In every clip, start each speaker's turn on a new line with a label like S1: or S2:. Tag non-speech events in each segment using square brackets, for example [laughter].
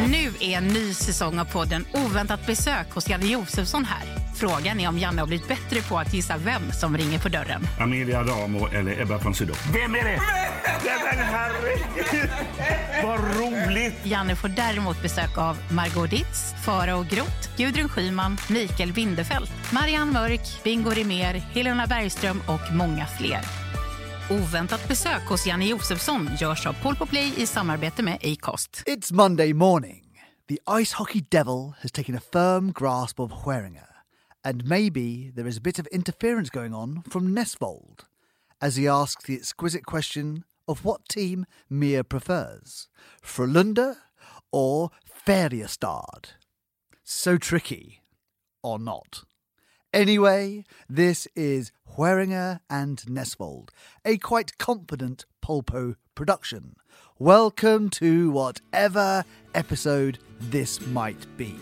S1: Nu är en ny säsong av podden Oväntat besök hos Janne Josefsson här. Frågan är om Janne har blivit bättre på att gissa vem som ringer på dörren.
S2: Amelia Adamo eller Ebba von Sydow. Vem är det? Nej, men herregud! Vad roligt!
S1: Janne får däremot besök av Margot Ditz, Farao Groth, Gudrun Schyman, Mikael Bindefeld, Marianne Mörk, Bingo Rimér, Helena Bergström och många fler. Oväntat besök hos Janne Josefsson görs av Paul Play i samarbete med Acast.
S3: It's Monday morning. The ice hockey devil has taken a firm grasp of Hueringa, and maybe there is a bit of interference going on from Nesvold as he asks the exquisite question of what team Mia prefers, Frölunda or Färjestad. So tricky, or not. Anyway, this is Hueringa and Nesvold, a quite confident Polpo production. Welcome to whatever episode this might be.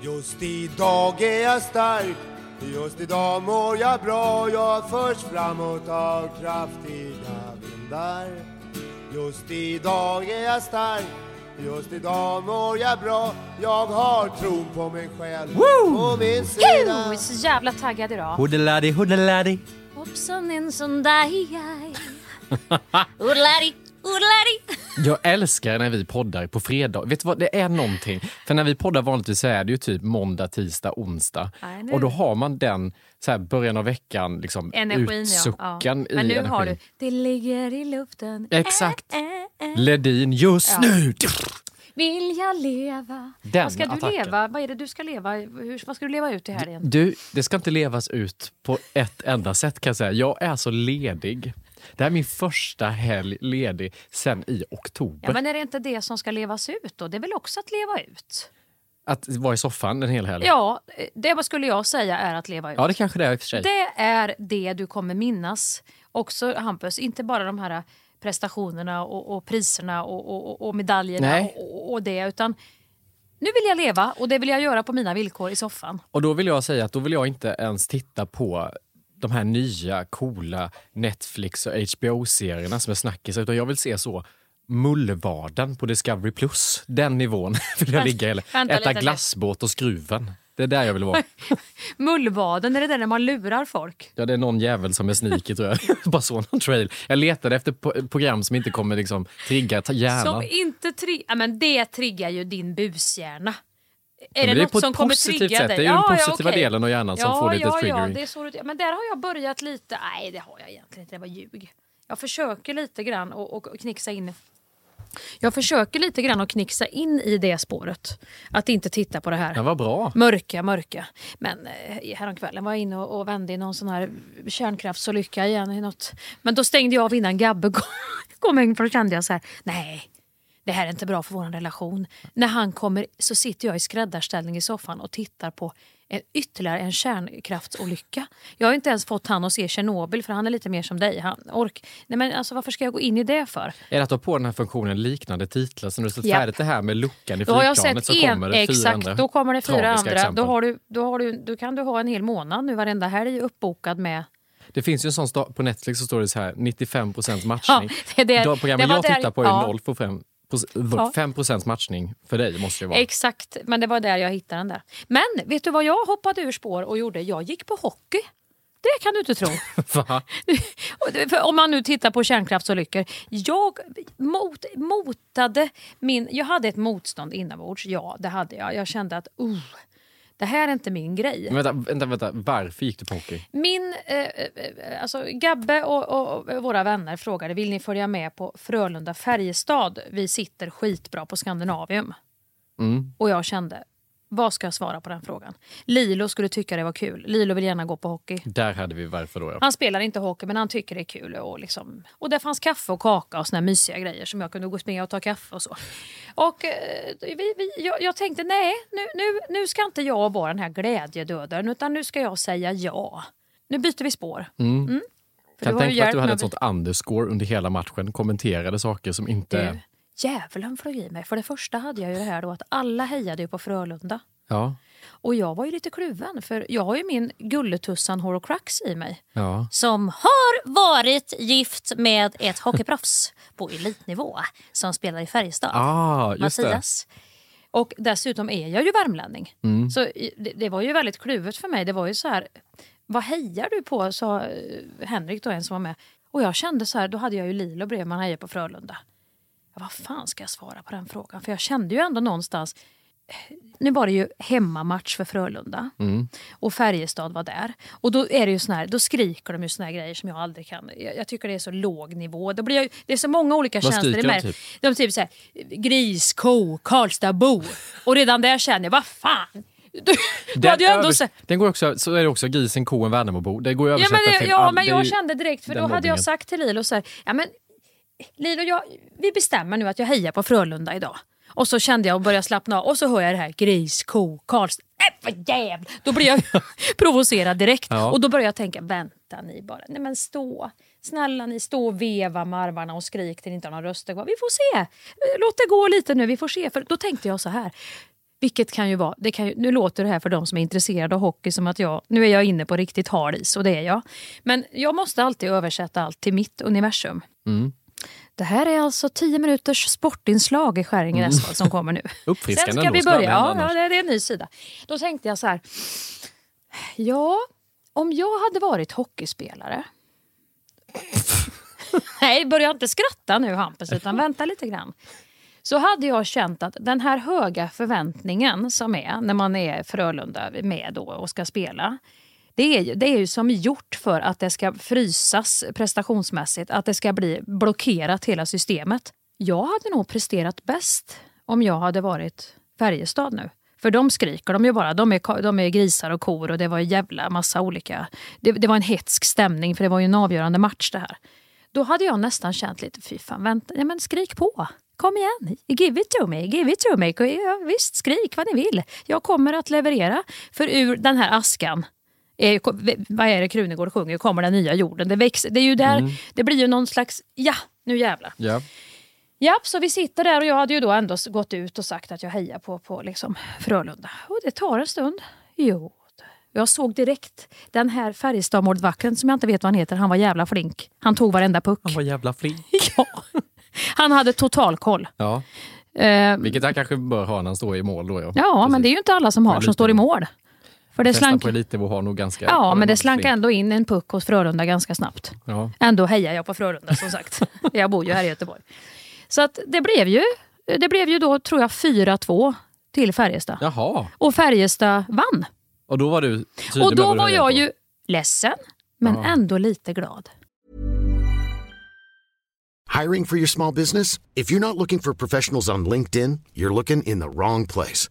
S4: Just idag är jag stark Just idag mår jag bra Jag förs framåt av kraftiga vindar Just idag är jag stark Just idag mår jag bra Jag har tron på mig själv På min sida
S5: Jag är så jävla taggad idag.
S6: Hoodaladi, hoodaladi.
S5: Hoppsan en sån där [laughs] Oodladi, oodladi.
S6: Jag älskar när vi poddar på fredag. Vet du vad, det är någonting. För när vi poddar vanligtvis så är det ju typ måndag, tisdag, onsdag.
S5: Nej,
S6: Och då har man den så här, början av veckan, liksom,
S5: Energin ja.
S6: utsuckan
S5: ja.
S6: i
S5: Men nu
S6: energin.
S5: har du Det ligger i luften.
S6: Exakt.
S5: Äh, äh.
S6: Ledin just
S5: Ja.
S6: nu.
S5: Vill jag leva?
S6: Den
S5: vad ska du
S6: attacken.
S5: leva? Vad är det du ska leva? Hur, vad ska du leva ut i helgen?
S6: Du, det ska inte levas ut på ett enda sätt kan jag säga. Jag är så ledig. Det här är min första helg ledig sen i oktober.
S5: Ja, men är det inte det som ska levas ut då? Det är väl också att leva ut?
S6: Att vara i soffan en hel helg.
S5: Ja, det skulle jag säga är att leva ut.
S6: ja, det kanske det är i och för sig.
S5: Det är det du kommer minnas. Också Hampus, inte bara de här prestationerna och, och priserna och, och, och medaljerna och, det. Utan nu vill jag leva och det vill jag göra på mina villkor i soffan.
S6: Och då vill jag säga att då vill jag inte ens titta på de här nya coola Netflix och HBO-serierna som är snackisar utan jag vill se så Mullvaden på Discovery Plus. Den nivån [laughs] vill jag ligga i. Äta glassbåt och skruven. Det är där jag vill vara. [laughs]
S5: Mullvaden, är det där när man lurar folk?
S6: Ja, det är någon jävel som är sneaky tror jag. [laughs] Bara så någon trail. Jag letade efter po- program som inte kommer liksom trigga hjärnan.
S5: Som inte tri- ja, men det triggar ju din bushjärna. Är
S6: men
S5: det,
S6: det
S5: något som kommer trigga
S6: sätt.
S5: dig?
S6: Det är ju den
S5: Ja, ja,
S6: positiva
S5: okej.
S6: delen av hjärnan som
S5: ja,
S6: får lite
S5: ja,
S6: triggering.
S5: Ja, det är så, det- men där har jag börjat lite... Nej, det har jag egentligen inte. Det var ljug. Jag försöker lite grann och, och, och knixa in... Jag försöker lite grann att knixa in i det spåret. Att inte titta på det här.
S6: Den var bra.
S5: Mörka, mörka. Men eh, häromkvällen var jag inne och, och vände i någon sån här kärnkraftsolycka igen. I något. Men då stängde jag av innan Gabbe [laughs] kom in för då kände jag så här, nej. Det här är inte bra för vår relation. När han kommer så sitter jag i skräddarställning i soffan och tittar på en, ytterligare en kärnkraftsolycka. Jag har inte ens fått han att se Tjernobyl för han är lite mer som dig. Han ork. Nej men alltså varför ska jag gå in i det för?
S6: Är det att ha på den här funktionen liknande titlar? Så när du sett
S5: Japp.
S6: färdigt det här med luckan i
S5: Då
S6: flygplanet så
S5: en,
S6: kommer det fyra
S5: exakt,
S6: andra
S5: då kommer det fyra andra.
S6: exempel.
S5: Då, har du, då, har du, då kan du ha en hel månad nu varenda helg uppbokad med
S6: Det finns ju en sån på Netflix så står det så här 95 matchning.
S5: det är där-
S6: De programmen
S5: det
S6: jag tittar på är
S5: ja.
S6: 0 på 5
S5: Ja.
S6: 5 matchning för dig måste det vara.
S5: Exakt, men det var där jag hittade den där. Men vet du vad jag hoppade ur spår och gjorde? Jag gick på hockey. Det kan du inte tro. [laughs] [laughs] Om man nu tittar på kärnkraftsolyckor. Jag mot, motade min... Jag hade ett motstånd inombords, ja det hade jag. Jag kände att uh, det här är inte min grej.
S6: Men vänta, vänta, vänta, varför gick du på hockey?
S5: Min, eh, eh, alltså Gabbe och, och, och våra vänner frågade vill ni följa med på Frölunda Färjestad. Vi sitter skitbra på Skandinavium.
S6: Mm.
S5: Och jag kände, vad ska jag svara på den frågan? Lilo skulle tycka det var kul. Lilo vill gärna gå på hockey.
S6: Där hade vi varför då. Ja.
S5: Han spelar inte hockey men han tycker det är kul. Och, liksom, och där fanns kaffe och kaka och såna här mysiga grejer som jag kunde gå och springa och ta kaffe och så. Och eh, vi, vi, jag, jag tänkte nej, nu, nu, nu ska inte jag vara den här glädjedödaren utan nu ska jag säga ja. Nu byter vi spår. Mm. För
S6: Kan tänka mig att du hade ett sånt underscore under hela matchen, kommenterade saker som inte...
S5: Du, djävulen flög i mig. För det första hade jag ju det här då att alla hejade ju på Frölunda.
S6: Ja,
S5: Och jag var ju lite kluven för jag har ju min gulletussan Horocrux i mig.
S6: ja.
S5: Som har varit gift med ett hockeyproffs på elitnivå som spelar i Färjestad.
S6: Ah, just det.
S5: Mattias. Och dessutom är jag ju värmlänning.
S6: Mm.
S5: Så det, det var ju väldigt kluvet för mig. Det var ju så här, vad hejar du på? sa eh, Henrik då, en som var med. Och jag kände så här, då hade jag ju Lilo bredvid man hejar på Frölunda. Ja, vad fan ska jag svara på den frågan? För jag kände ju ändå någonstans, nu var det ju hemmamatch för Frölunda. Och Färjestad var där. Och då är det ju sån här, då skriker de ju såna här grejer som jag aldrig kan. Jag, jag tycker det är så låg nivå. Det, blir, ju- det är så många olika
S6: Vad
S5: känslor.
S6: de typ?
S5: De typ såhär, gris, ko, Karlstadbo. Och redan där känner jag, vad fan. Du, du hade ju ändå
S6: övers- den går också, så är det också grisen, kon, Värnamobo. Det går ju att
S5: Ja,
S6: översätta
S5: men, det-
S6: till
S5: ja,
S6: all-
S5: men jag
S6: ju-
S5: kände direkt, för då
S6: den
S5: hade jag
S6: mobbingen.
S5: sagt till Lilo så här, ja men Lilo, jag, vi bestämmer nu att jag hejar på Frölunda idag. Och så kände jag och började slappna av och så hör jag det här gris, ko, Karlstad. Nej för jävlar! Då blir jag [laughs] provocerad direkt.
S6: Ja.
S5: Och då börjar jag tänka, vänta ni bara. Nej men stå. Snälla ni, stå och veva med armarna och skrik till ni inte har någon röster kvar. Vi får se. Låt det gå lite nu, vi får se. För då tänkte jag så här. Vilket kan ju vara, det kan ju, nu låter det här för de som är intresserade av hockey som att jag, nu är jag inne på riktigt hard is och det är jag. Men jag måste alltid översätta allt till mitt universum.
S6: Mm.
S5: Det här är alltså 10 minuters sportinslag i Skäringen Näsval som kommer nu. [laughs]
S6: Uppfriskande
S5: Sen ska vi börja. Ja, ja, det är en ny sida. Då tänkte jag så här. Ja, om jag hade varit hockeyspelare. [laughs] Nej, börja inte skratta nu Hampus, utan vänta lite grann. Så hade jag känt att den här höga förväntningen som är när man är Frölunda med då och ska spela. Det är, ju, det är ju som gjort för att det ska frysas prestationsmässigt, att det ska bli blockerat hela systemet. Jag hade nog presterat bäst om jag hade varit Färjestad nu. För de skriker de ju bara. De är, de är grisar och kor och det var en jävla massa olika... Det, det var en hetsk stämning för det var ju en avgörande match det här. Då hade jag nästan känt lite, fy fan, vänta, ja, men skrik på. Kom igen, give it to me, give it to me. Ja, visst, skrik vad ni vill. Jag kommer att leverera. För ur den här askan, är, vad är det Krunegård sjunger, kommer den nya jorden. Det, växer, det är ju där, det blir ju någon slags, ja, nu jävlar.
S6: Ja.
S5: Ja, så vi sitter där och jag hade ju då ändå gått ut och sagt att jag hejar på, på liksom Frölunda. Och det tar en stund. Jo, jag såg direkt den här Färjestad-målvakten som jag inte vet vad han heter. Han var jävla flink. Han tog varenda puck.
S6: Han var jävla flink. [laughs]
S5: Ja. Han hade total koll.
S6: Ja,
S5: Eh,
S6: vilket han kanske bör ha när han står i mål då. Ja,
S5: ja, men det är ju inte alla som har som står i mål. För det slank,
S6: på elitnivå har nog ganska...
S5: ja, men det slank ändå in en puck hos Frölunda ganska snabbt.
S6: Ja.
S5: Ändå hejar jag på Frölunda som sagt. [laughs] jag bor ju här i Göteborg. Så att det blev ju, det blev ju då tror jag 4-2 till Färjestad.
S6: Jaha,
S5: Och Färjestad vann.
S6: och då var du tydlig
S5: Och då var jag
S6: på.
S5: ju ledsen, men
S6: Ja.
S5: ändå lite glad.
S7: Hiring for your small business? If you're not looking for professionals on LinkedIn, you're looking in the wrong place.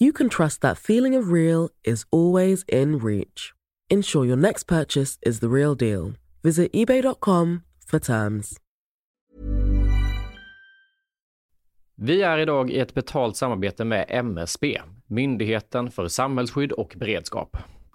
S8: you can trust that feeling of real is always in reach. Ensure your next purchase is the real deal. Visit eBay.com for terms.
S6: Vi är idag i ett betalt samarbete med MSB, Myndigheten för samhällsskydd och beredskap.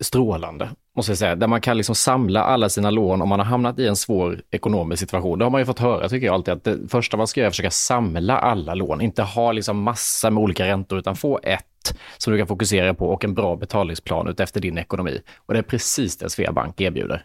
S6: strålande måste jag säga, där man kan liksom samla alla sina lån om man har hamnat i en svår ekonomisk situation. Det har man ju fått höra tycker jag alltid, att det första man ska göra är att försöka samla alla lån, inte ha liksom massa med olika räntor, utan få ett som du kan fokusera på och en bra betalningsplan utefter din ekonomi. Och det är precis det Sveabank erbjuder.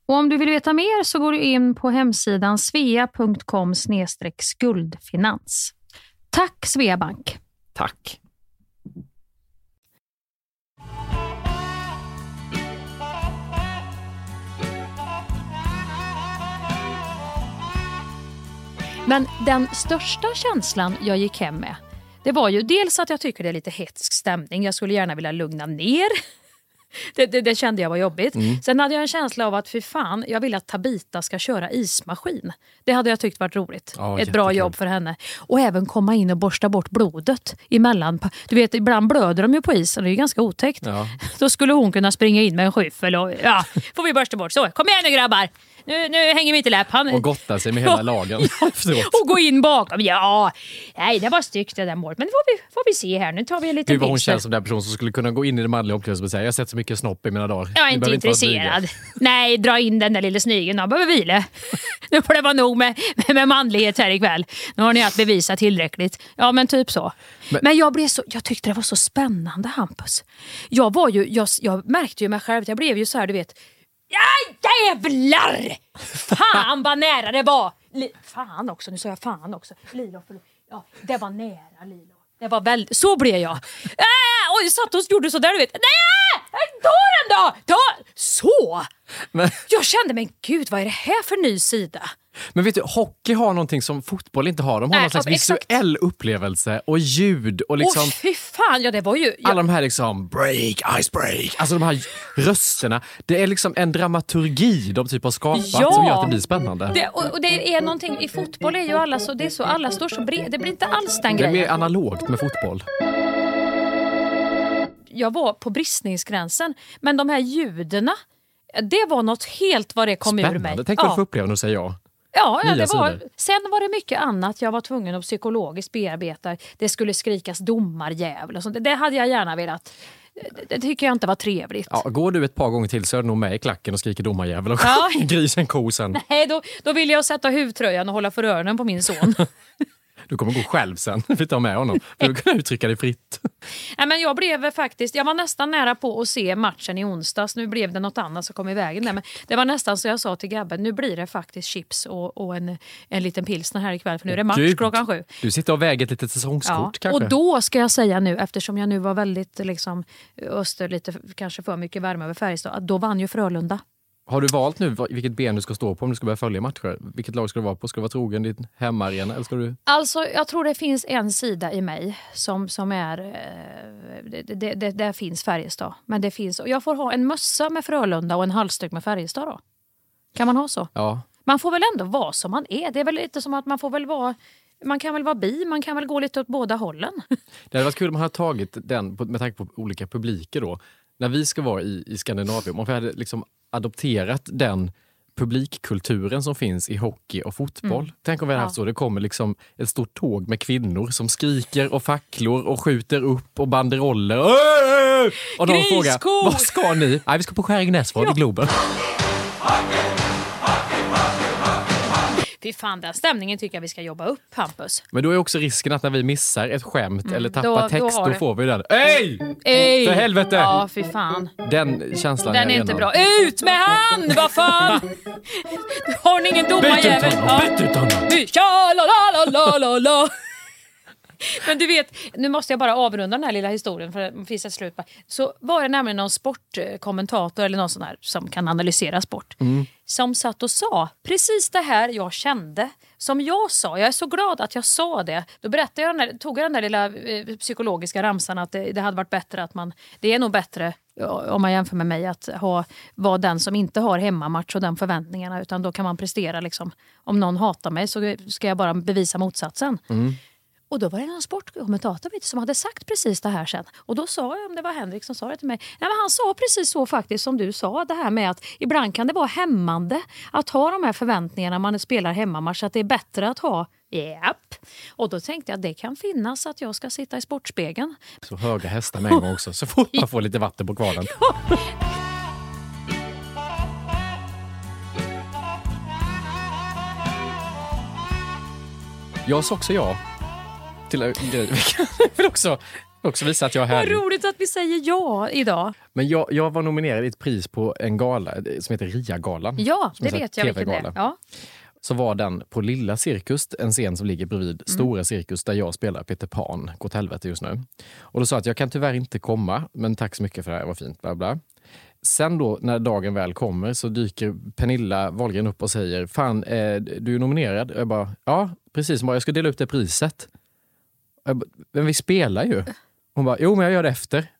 S5: Och om du vill veta mer så går du in på hemsidan svea.com skuldfinans. Tack Sveabank!
S6: Tack!
S5: Men den största känslan jag gick hem med, det var ju dels att jag tycker det är lite hetsk stämning. Jag skulle gärna vilja lugna ner [laughs] det, det, det, kände jag var jobbigt. Mm. Sen hade jag en känsla av att för fan, jag vill att Tabita ska köra ismaskin. Det hade jag tyckt varit roligt. Oh, Ett jättekul. bra jobb för henne. Och även komma in och borsta bort blodet emellan. Du vet, ibland blöder de ju på isen. Det är ju ganska otäckt. Ja. [laughs] Då skulle hon kunna springa in med en skyffel och ja, får vi borsta bort. Så, kom igen nu grabbar! Nu, nu hänger vi inte läpp. Han,
S6: Och gotta sig med hela [laughs] lagen
S5: och gå in bakom. Ja, nej det var styggt det där målet. Men det får vi, får vi se här. Nu tar vi en liten
S6: Gud vad hon känns som den person som skulle kunna gå in i det manliga omklädningsrummet och säga jag har sett så mycket snopp i mina dagar.
S5: Jag är inte intresserad.
S6: dryga." [laughs]
S5: Nej, dra in den där lilla snygeln. Jag behöver vila. [laughs] Nu får det vara nog med, med manlighet här ikväll. Nu har ni att bevisa tillräckligt. Ja, men typ så. Men,
S6: Men-
S5: jag, blev så, jag tyckte det var så spännande, Hampus. Jag, var ju, jag, jag märkte ju mig själv, jag blev ju så här, du vet. Ja, jävlar! Fan vad nära det var! Li, fan också, nu sa jag fan också. Lilo, förlåt. Ja, det var nära Lilo. Det var väldigt, så blev jag. Äh, och jag satt och gjorde sådär, du vet. Nej! Ta den då! Ta! Så!
S6: Men,
S5: Jag kände, men gud vad är det här för ny sida?
S6: Men vet du, hockey har någonting som fotboll inte har. De har
S5: Nej,
S6: någon slags
S5: exakt.
S6: visuell upplevelse och ljud och liksom
S5: Åh fy fan, ja det var ju...
S6: Alla de här liksom break, ice break, alltså de här rösterna. Det är liksom en dramaturgi de typ har skapat
S5: Ja.
S6: som gör att det blir spännande.
S5: det, och, och det är någonting, i fotboll är ju alla så, det är så, alla står så bred, det blir inte alls den
S6: Det är
S5: grejen.
S6: mer analogt med fotboll.
S5: Jag var på bristningsgränsen, men de här ljudena, det var något helt vad det kom ur mig.
S6: Spännande. Tänk vad du
S5: ja.
S6: får uppleva när du säger ja.
S5: Ja, ja det var, sen var det mycket annat jag var tvungen att psykologiskt bearbeta. Det skulle skrikas domarjävel och sånt. Det hade jag gärna velat. Det, det tycker jag inte var trevligt.
S6: ja. Går du ett par gånger till så är du nog med i klacken och skriker domarjävel och
S5: Ja. [laughs]
S6: grisen ko sen.
S5: Nej, då, då vill jag sätta huvtröjan och hålla för öronen på min son. [laughs]
S6: Du kommer gå själv sen. [laughs] Vi tar med honom. För du kan uttrycka dig fritt.
S5: Nej, men jag blev faktiskt, jag var nästan nära på att se matchen i onsdags. Nu blev det något annat som kom i vägen där. Men det var nästan så jag sa till grabben, nu blir det faktiskt chips och, och en, en liten pilsner här ikväll för nu är det match
S6: Gud.
S5: klockan sju.
S6: Du sitter och väger ett litet säsongskort kanske?
S5: Och då ska jag säga nu, eftersom jag nu var väldigt liksom, öster, lite kanske för mycket värme över Färjestad, att då vann ju Frölunda.
S6: Har du valt nu vilket ben du ska stå på om du ska börja följa matcher? Vilket lag ska du vara på? Ska du vara trogen din hemmaarena eller ska du...
S5: Alltså, jag tror det finns en sida i mig som, som är... Eh, det, det, där finns Färjestad. Men det finns, och jag får ha en mössa med Frölunda och en halsduk med Färjestad då. Kan man ha så?
S6: Ja,
S5: Man får väl ändå vara som man är. Det är väl lite som att man får väl vara... Man kan väl vara bi, man kan väl gå lite åt båda hållen.
S6: Det hade varit kul om man hade tagit den med tanke på olika publiker då. När vi ska vara i, i Skandinavien, om vi hade liksom adopterat den publikkulturen som finns i hockey och fotboll.
S5: Mm.
S6: Tänk om vi hade
S5: Ja.
S6: haft så. Det kommer liksom ett stort tåg med kvinnor som skriker och facklor och skjuter upp och banderoller. Och de frågar, vad ska ni? Nej, vi ska på Skäring Näsvad i Globen.
S5: Fy fan, den stämningen tycker jag vi ska jobba upp, Hampus.
S6: Men då är också risken att när vi missar ett skämt eller tappar
S5: Mm. Då- då
S6: text, då,
S5: det-
S6: får vi den. Ey!
S5: Ey!
S6: För helvete!
S5: Ja, fy fan.
S6: Den känslan
S5: Den är inte bra. Ut med han! Vad fan! [laughs] Har ni ingen
S6: Byt ut
S5: domarjävel?
S6: honom! Byt ut honom! [laughs]
S5: Men du vet, nu måste jag bara avrunda den här lilla historien för det finns ett slut på. Så var det nämligen någon sportkommentator eller någon sån här som kan analysera sport som satt och sa precis det här jag kände som jag sa. Jag är så glad att jag sa det. Då berättade jag där, tog jag den där lilla eh, psykologiska ramsan att det, det hade varit bättre att man, det är nog bättre om man jämför med mig att ha, vara den som inte har hemmamatch och den förväntningarna utan då kan man prestera liksom. Om någon hatar mig så ska jag bara bevisa motsatsen. Och då var det någon sportkommentator som hade sagt precis det här sen. Och då sa jag, om det var Henrik som sa det till mig, Nej, men han sa precis så faktiskt som du sa. Det här med att ibland kan det vara hämmande att ha de här förväntningarna när man spelar hemmamatch. Att det är bättre att ha Japp. Och då tänkte jag att det kan finnas att jag ska sitta i Sportspegeln.
S6: Så höga hästar med en gång också, så fort man får lite vatten på kvarnen. [laughs] Jag sa också ja till en grej. [laughs] Också, också visa att jag är
S5: Vad
S6: härlig.
S5: roligt att vi säger ja idag.
S6: Men jag, jag var nominerad i ett pris på en gala eh, som heter RIA-galan.
S5: Ja, det
S6: här
S5: vet jag vilken det är. Ja.
S6: Så var den på Lilla Cirkus, en scen som ligger bredvid Stora Cirkus där jag spelar Peter Pan. Gå åt helvete just nu. Och då sa jag att jag kan tyvärr inte komma, men tack så mycket för det här, vad fint. Bla bla. Sen då när dagen väl kommer så dyker Pernilla Wahlgren upp och säger Fan, eh, du är nominerad. Jag bara, ja precis, jag ska dela ut det priset. Jag bara, men vi spelar ju. Hon bara, jo men jag gör det efter.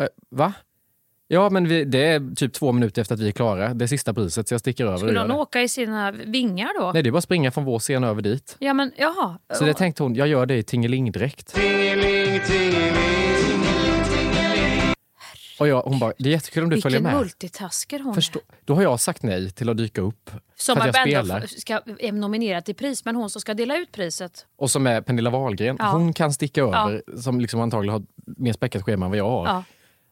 S6: Eh, Va? Ja men vi, det är typ två minuter efter att vi är klara. Det är sista priset så jag sticker över
S5: Skulle hon åka i sina vingar då?
S6: Nej det är bara att springa från vår scen över dit.
S5: Ja men jaha.
S6: Så det tänkte hon, jag gör det i tingelingdräkt. Och jag, hon bara, det är jättekul om du följer
S5: Vilken
S6: med.
S5: multitasker hon
S6: Förstå,
S5: är.
S6: då har jag sagt nej till att dyka upp.
S5: Som att
S6: jag
S5: ändå ska, är nominerad till pris, men hon som ska dela ut priset.
S6: Och som är Pernilla Wahlgren.
S5: Ja.
S6: Hon kan sticka över, som liksom antagligen har mer späckat schema än vad jag har.
S5: Ja.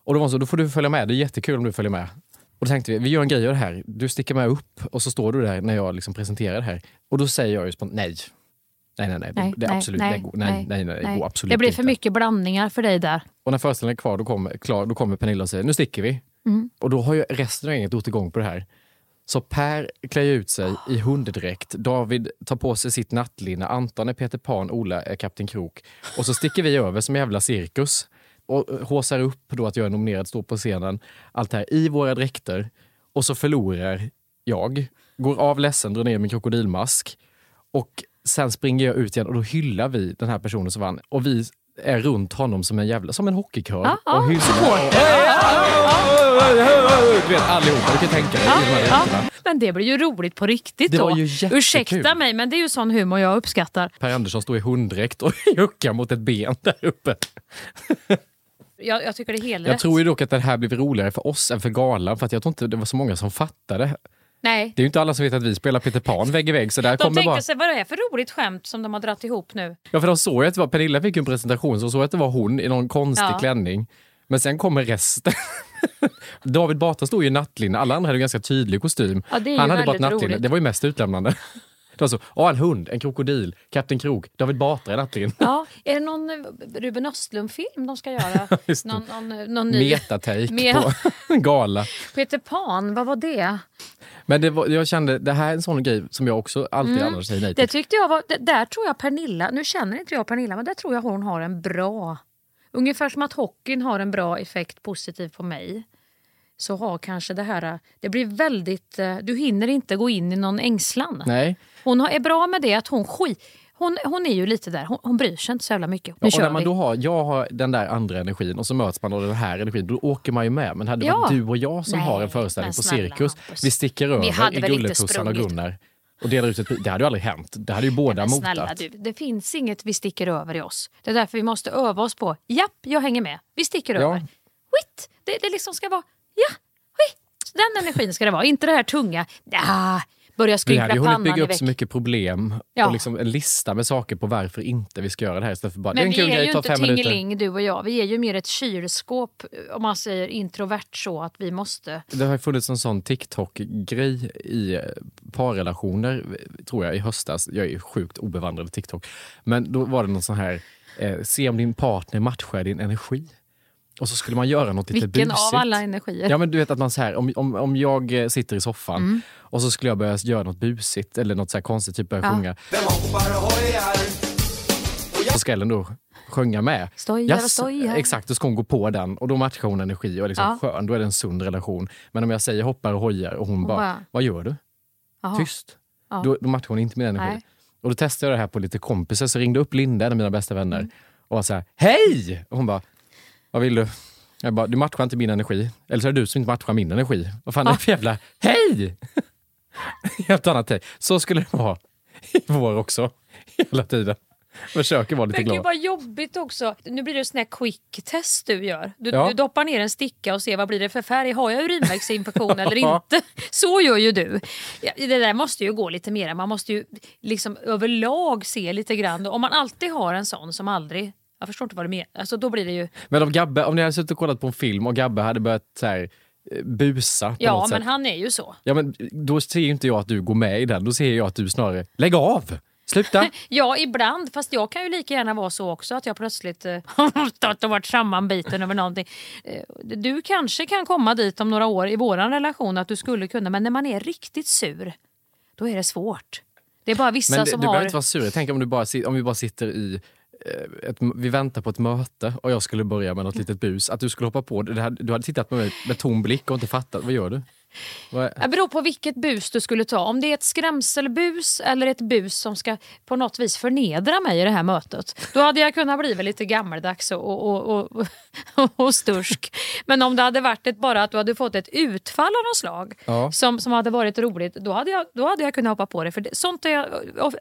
S6: Och då var hon så, då får du följa med. Det är jättekul om du följer med. Och då tänkte vi, vi gör en grej av det här. Du sticker med upp och så står du där när jag liksom presenterar det här. Och då säger jag ju spontant nej. Nej, nej, nej. Det, det är absolut, går, nej, nej, nej, det går absolut
S5: Det blir
S6: inte.
S5: för mycket blandningar för dig där.
S6: Och när föreställningen är kvar, då kommer, klar, då kommer Pernilla och säger nu sticker vi.
S5: Mm.
S6: Och då har ju resten av gänget gått igång på det här. Så Per klär ut sig i hunddräkt, David tar på sig sitt nattlinne, Anton är Peter Pan, Ola är Kapten Krok. Och så sticker vi över som en jävla cirkus och håsar upp då att jag är nominerad, står på scenen, allt det här i våra dräkter. Och så förlorar jag, går av ledsen, drar ner min krokodilmask och sen springer jag ut igen och då hyllar vi den här personen som vann. Och vi är runt honom som en jävla, som en hockeykör.
S5: Ja,
S6: och
S5: supporter.
S6: Du vet allihopa, du kan tänka dig.
S5: Ja,
S6: dräkterna.
S5: men det blir ju roligt på riktigt
S6: Det
S5: då.
S6: var ju jättekul.
S5: Ursäkta mig, men det är ju sån humor jag uppskattar.
S6: Per Andersson står i hunddräkt och [laughs] juckar mot ett ben där uppe.
S5: Jag, jag tycker det är helt
S6: Jag
S5: rätt.
S6: tror ju dock att det här blev roligare för oss än för galan för att jag tror inte det var så många som fattade.
S5: Nej.
S6: Det är ju inte alla som vet att vi spelar Peter Pan vägg i vägg. Så där
S5: De
S6: kommer
S5: tänkte
S6: bara...
S5: sig vad det är för roligt skämt som de har dratt ihop nu.
S6: Ja, för de såg ju att det var, Pernilla fick en presentation, så såg att det var hon i någon konstig
S5: Ja.
S6: klänning. Men sen kommer resten. [laughs] David Batra stod ju i nattlinne, alla andra hade ju ganska tydlig kostym.
S5: Ja, det
S6: Han hade bara ett nattlinne, det var ju mest utlämnande. Det var så, åh, en hund, en krokodil, Kapten Krok, David Batra i nattlinne.
S5: Ja, är det någon eh, Ruben Östlund-film de ska göra? [laughs]
S6: Det.
S5: någon, någon, någon ny?
S6: Metatake
S5: Me-
S6: på en [laughs] gala.
S5: Peter Pan, vad var det?
S6: Men det var, jag kände, det här är en sån grej som jag också alltid
S5: Mm.
S6: annars säger nej
S5: Det
S6: till.
S5: tyckte jag var, det, där tror jag Pernilla, nu känner inte jag Pernilla, men där tror jag hon har en bra, ungefär som att hockeyn har en bra effekt positivt på mig. Så har kanske det här, det blir väldigt, eh, du hinner inte gå in i någon ängslan.
S6: Nej.
S5: Hon har, är bra med det att hon skit, hon, hon är ju lite där, hon, hon bryr sig inte så jävla mycket. Nu
S6: Ja, och
S5: kör
S6: när man
S5: vi.
S6: då har, jag har den där andra energin och så möts man av den här energin, då åker man ju med. Men hade det
S5: Ja.
S6: varit du och jag som
S5: Nej,
S6: har en föreställning på cirkus,
S5: Hampus.
S6: vi sticker
S5: Vi
S6: över
S5: hade
S6: i Gulletussan och. Gunnar och delar ut ett. Det hade ju aldrig hänt. Det hade ju båda
S5: Men snälla
S6: motat.
S5: du, det finns inget vi sticker över i oss. Det är därför vi måste öva oss på, japp, jag hänger med. Vi sticker
S6: Ja.
S5: över. Skit! Det, det liksom ska vara, ja, skit. Den energin ska det vara, inte det här tunga, ja, börja
S6: Vi
S5: skrynkla
S6: hade ju hunnit
S5: pannan
S6: bygga upp så mycket problem
S5: Ja.
S6: och liksom en lista med saker på varför inte vi ska göra det här istället för bara, det är
S5: Men
S6: en
S5: vi
S6: kul
S5: är ju inte tingeling du och jag. Vi är ju mer ett kylskåp, om man säger introvert så att vi måste...
S6: Det har funnits en sån TikTok-grej i eh, parrelationer, tror jag, i höstas. Jag är ju sjukt obevandrad i TikTok. Men då var det någon sån här, eh, se om din partner matchar din energi. Och så skulle man göra något lite
S5: Vilken
S6: busigt.
S5: av alla energier?
S6: Ja men du vet att man så här, om, om, om jag eh, sitter i soffan
S5: Mm.
S6: och så skulle jag börja göra något busigt eller något så här konstigt, typ börja
S5: Ja.
S6: sjunga. Så ska Ellen då sjunga med.
S5: Stojar och
S6: Yes,
S5: stojar.
S6: Exakt, då ska hon gå på den och då matchar hon energi och är liksom
S5: Ja.
S6: skön. Då är det en sund relation. Men om jag säger hoppar och hojar och hon bara,
S5: bara,
S6: vad gör du?
S5: Jaha.
S6: Tyst.
S5: Ja.
S6: Då, då matchar hon inte min energi.
S5: Nej.
S6: Och då testade jag det här på lite kompisar, så ringde upp Linda, en av mina bästa vänner,
S5: Mm.
S6: och var så här, hej! Och hon bara, vad vill du? Jag bara, du matchar inte min energi. Eller så är det du som inte matchar min energi. Vad fan är det för jävla, hej! [laughs] Helt annat take. Så skulle det vara i vår också, [laughs] hela tiden. Försöker vara lite
S5: Men gud
S6: glad.
S5: vad jobbigt också. Nu blir det sån här quick test du gör. Du,
S6: Ja.
S5: du doppar ner en sticka och ser vad blir det för färg. Har jag urinvägsinfektion eller [laughs] inte? Så gör ju du. Det där måste ju gå lite mer. Man måste ju liksom överlag se lite grann. Om man alltid har en sån som aldrig... Jag förstår inte vad du menar. Alltså, då blir det ju...
S6: Men om Gabbe, om ni hade suttit och kollat på en film och Gabbe hade börjat så här, eh, busa på
S5: Ja,
S6: något
S5: men
S6: sätt.
S5: han är ju så.
S6: Ja, men då ser ju inte jag att du går med i den. Då ser jag att du snarare, lägg av! Sluta! [laughs]
S5: Ja, ibland. Fast jag kan ju lika gärna vara så också att jag plötsligt eh, har stått och varit sammanbiten över någonting. Eh, Du kanske kan komma dit om några år i vår relation att du skulle kunna, men när man är riktigt sur, då är det svårt. Det är bara vissa
S6: Men du
S5: som
S6: behöver
S5: har...
S6: inte vara sur. Tänk om, du bara, si- om vi bara sitter i eh, Eh, ett, vi väntar på ett möte och jag skulle börja med något litet bus. Att du skulle hoppa på. Det här, du hade tittat på mig med tom blick och inte fattat. Vad gör du? Vad-
S5: Det beror på vilket bus du skulle ta. Om det är ett skrämselbus eller ett bus som ska på något vis förnedra mig i det här mötet. Då hade jag kunnat bli lite gammaldags och, och, och, och, [laughs] och stursk. Men om det hade varit ett, bara att du hade fått ett utfall av något slag
S6: Ja.
S5: som, som hade varit roligt, då hade, jag, då hade jag kunnat hoppa på det. För det, sånt är jag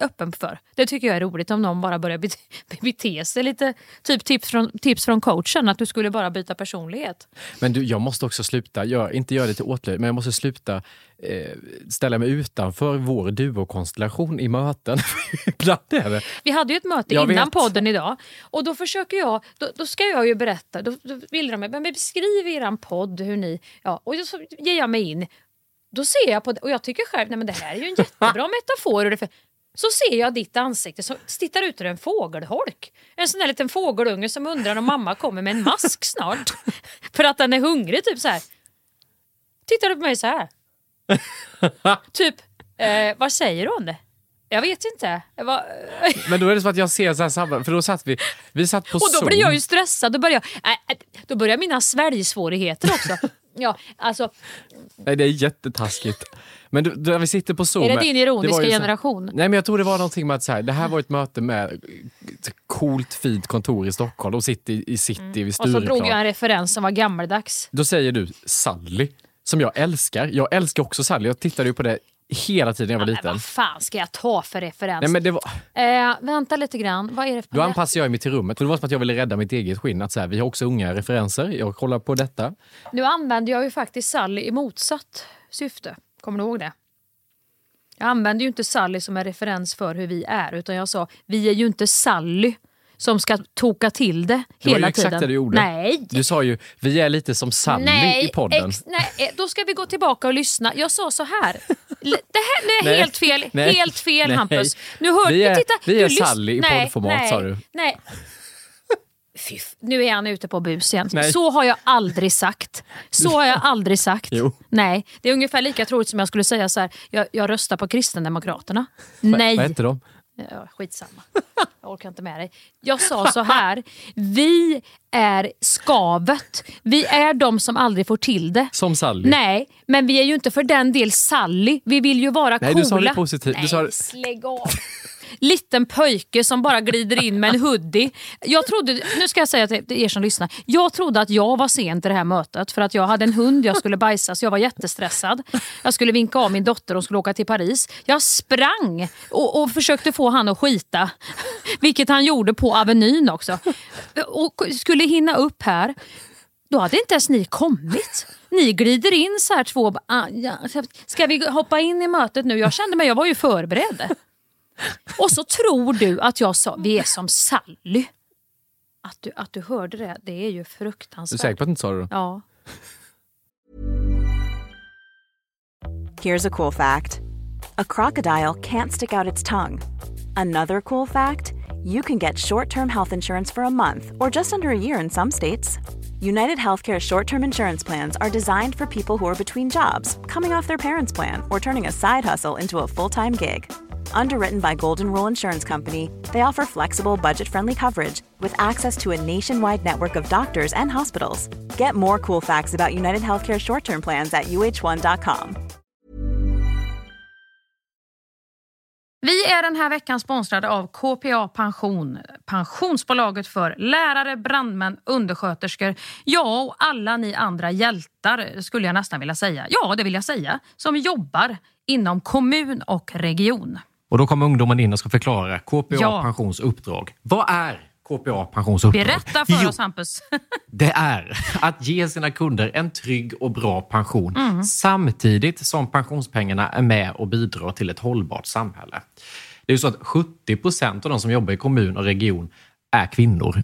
S5: öppen för. Det tycker jag är roligt om någon bara börjar bete, [laughs] bete sig lite. Typ tips från, tips från coachen, att du skulle bara byta personlighet.
S6: Men du, jag måste också sluta, gör, inte göra det till åtlöje, men jag måste sluta eh, ställa mig utanför vår duokonstellation i möten. [laughs] Ibland är det.
S5: Vi hade ju ett möte
S6: Jag
S5: innan
S6: vet.
S5: podden idag och då försöker jag, då, då ska jag ju berätta, då, då vill de mig, men beskriv eran podd hur ni, ja och så ger jag mig in. Då ser jag på det och jag tycker själv, nej men det här är ju en jättebra [laughs] metafor. Och det för, så ser jag ditt ansikte, så tittar ut ur en fågelholk. En sån där liten fågelunge som undrar om mamma kommer med en mask snart. [laughs] För att den är hungrig, typ så här. Tittar du på mig så här? [laughs] typ, eh, vad säger hon? Jag vet inte. Jag var, [laughs]
S6: Men då är det som att jag ser så här samma, för då satt vi, vi satt på
S5: Och då blir jag ju stressad. Då börjar, jag, äh, äh, då börjar mina sväljsvårigheter också. [laughs] ja, alltså,
S6: Nej, det är jättetaskigt. Men du, där vi sitter på Zoom.
S5: är det din
S6: det
S5: ironiska
S6: så-
S5: generation?
S6: Nej, men jag tror det var någonting med att så här, det här var ett möte med ett coolt fint kontor i Stockholm. De sitter i, i city vid
S5: Mm. Och så drog jag
S6: Stureplan.
S5: en referens som var gammaldags.
S6: Då säger du Sally, som jag älskar. Jag älskar också Sally. Jag tittade ju på det hela tiden när jag var
S5: Men
S6: liten.
S5: vad fan ska jag ta för referens?
S6: Nej, men det var,
S5: eh, vänta lite grann. Vad är det för...
S6: då anpassade jag mig till rummet. Och det var som att jag ville rädda mitt eget skinn. Att så här, vi har också unga referenser. Jag kollar på detta.
S5: Nu använder jag ju faktiskt Sally i motsatt syfte. Kommer du ihåg det? Jag använder ju inte Sally som en referens för hur vi är. Utan jag sa, vi är ju inte Sally som ska toka till det
S6: Det var
S5: hela
S6: ju exakt
S5: tiden.
S6: det du gjorde.
S5: Nej,
S6: Du sa ju, vi är lite som Sally
S5: nej,
S6: i podden.
S5: Ex, nej, eh, då ska vi gå tillbaka och lyssna. Jag sa så här. Det här det är
S6: Nej,
S5: helt fel.
S6: nej,
S5: helt fel
S6: nej.
S5: Hampus. Nu hör
S6: Vi är-
S5: titta,
S6: vi är Sally i
S5: nej,
S6: poddformat,
S5: nej,
S6: sa du.
S5: Nej. Fy, f- nu är han ute på bus igen.
S6: Nej.
S5: Så har jag aldrig sagt. Så har jag aldrig sagt. [laughs]
S6: Jo.
S5: Nej, det är ungefär lika troligt som jag skulle säga så här. Jag, jag röstar på Kristdemokraterna. Nej.
S6: Vad hette de?
S5: Ja, skitsamma. Jag orkar inte med dig. Jag sa så här. Vi är skavet. Vi är de som aldrig får till det.
S6: Som Sally?
S5: Nej, men vi är ju inte för den del Sally. Vi vill ju vara
S6: Nej,
S5: coola.
S6: du sa det positivt. Du
S5: Nej,
S6: sa det-
S5: slägg av. Liten pöjke som bara glider in med en [laughs] hoodie. Jag trodde, nu ska jag säga till er som lyssnar. Jag trodde att jag var sen till det här mötet för att jag hade en hund jag skulle bajsa så jag var jättestressad. Jag skulle vinka av min dotter och skulle åka till Paris. Jag sprang och, och försökte få han att skita. [laughs] Vilket han gjorde på Avenyn också. Och skulle hinna upp här. Då hade inte ens ni kommit. Ni glider in så här två. ah, Ska vi hoppa in i mötet nu? Jag kände mig, jag var ju förberedd. Och så tror du att jag sa, vi är som Sally. Att du, att du hörde det, det är ju
S6: Du är
S5: fruktansvärt.
S6: säker på att du inte sa det? då?
S5: Ja.
S9: Here's a cool fact a crocodile can't stick out its tongue. Another cool fact you can get short term health insurance for a month or just under a year in some states. United Healthcare short term insurance plans are designed for people who are between jobs, coming off their parents' plan, or turning a side hustle into a full time gig. Underwritten by Golden Rule Insurance Company, they offer flexible, budget friendly coverage with access to a nationwide network of doctors and hospitals. Get more cool facts about United Healthcare short term plans at uh1.com.
S5: Vi är den här veckan sponsrade av KPA Pension. Pensionsbolaget för lärare, brandmän, undersköterskor. Ja, och alla ni andra hjältar skulle jag nästan vilja säga. Ja, det vill jag säga. Som jobbar inom kommun och region.
S6: Och då kommer ungdomen in och ska förklara KPA
S5: Ja.
S6: Pensions uppdrag. Vad är KPA Pensions uppdrag?
S5: Berätta för
S6: Jo,
S5: oss Hampus. [laughs]
S6: Det är att ge sina kunder en trygg och bra pension
S5: Mm.
S6: samtidigt som pensionspengarna är med och bidrar till ett hållbart samhälle. Det är ju så att 70 procent av de som jobbar i kommun och region är kvinnor.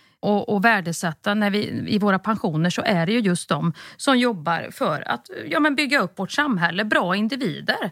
S5: och, och värdesätta när vi, i våra pensioner så är det ju just de som jobbar för att ja, men bygga upp vårt samhälle, bra individer.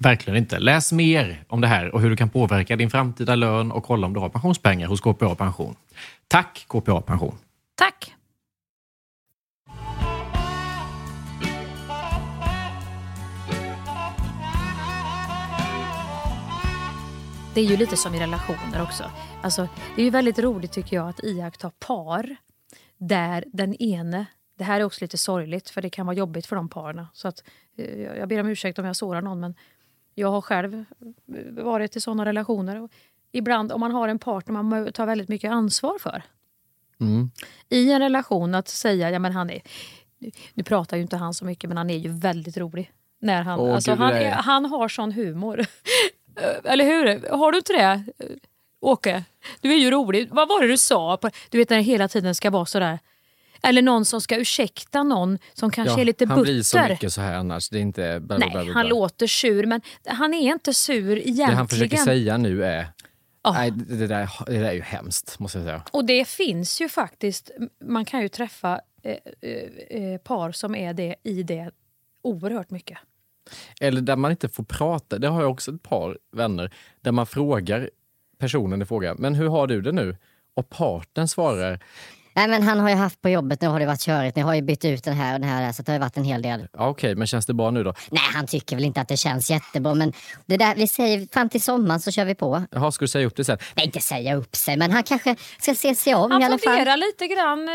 S6: Verkligen inte. Läs mer om det här och hur du kan påverka din framtida lön och kolla om du har pensionspengar hos KPA Pension. Tack KPA Pension!
S5: Tack! Det är ju lite som i relationer också. Alltså, det är ju väldigt roligt tycker jag att iaktta par där den ene, det här är också lite sorgligt för det kan vara jobbigt för de paren. Så att, eh, jag ber om ursäkt om jag sårar någon men jag har själv eh, varit i sådana relationer. Ibland om man har en partner man tar väldigt mycket ansvar för
S6: Mm.
S5: i en relation att säga, ja men han är, nu, pratar ju inte han så mycket men han är ju väldigt rolig. När han,
S6: Åh,
S5: alltså,
S6: gud,
S5: han, är, han har sån humor. Eh, Eller hur? Har du inte det? Eh, Åke, du är ju rolig. Vad var det du sa? Du vet när det hela tiden ska vara sådär. Eller någon som ska ursäkta någon som kanske är lite
S6: han
S5: butter.
S6: blir så mycket så här annars. Det är inte... Bla,
S5: Nej,
S6: bla, bla.
S5: han låter sur men han är inte sur egentligen.
S6: Det han försöker säga nu är...
S5: Ja.
S6: Nej, det, det, där, det där är ju hemskt, måste jag säga.
S5: Och det finns ju faktiskt, man kan ju träffa eh, eh, eh, par som är det i det oerhört mycket.
S6: Eller där man inte får prata. Det har jag också ett par vänner. Där man frågar personen i fråga, men hur har du det nu? Och parten svarar,
S10: Nej men han har ju haft på jobbet, nu har det varit körigt, ni har ju bytt ut den här och den här så det har ju varit en hel del.
S6: ja, okej, men känns det bra nu då?
S10: Nej han tycker väl inte att det känns jättebra men det där, vi säger fram till sommaren så kör vi på.
S6: Jaha, ska du säga upp det sen?
S10: Nej inte säga upp sig men han kanske ska se sig om
S5: Han
S10: i alla fall.
S5: funderar lite grann. Eh,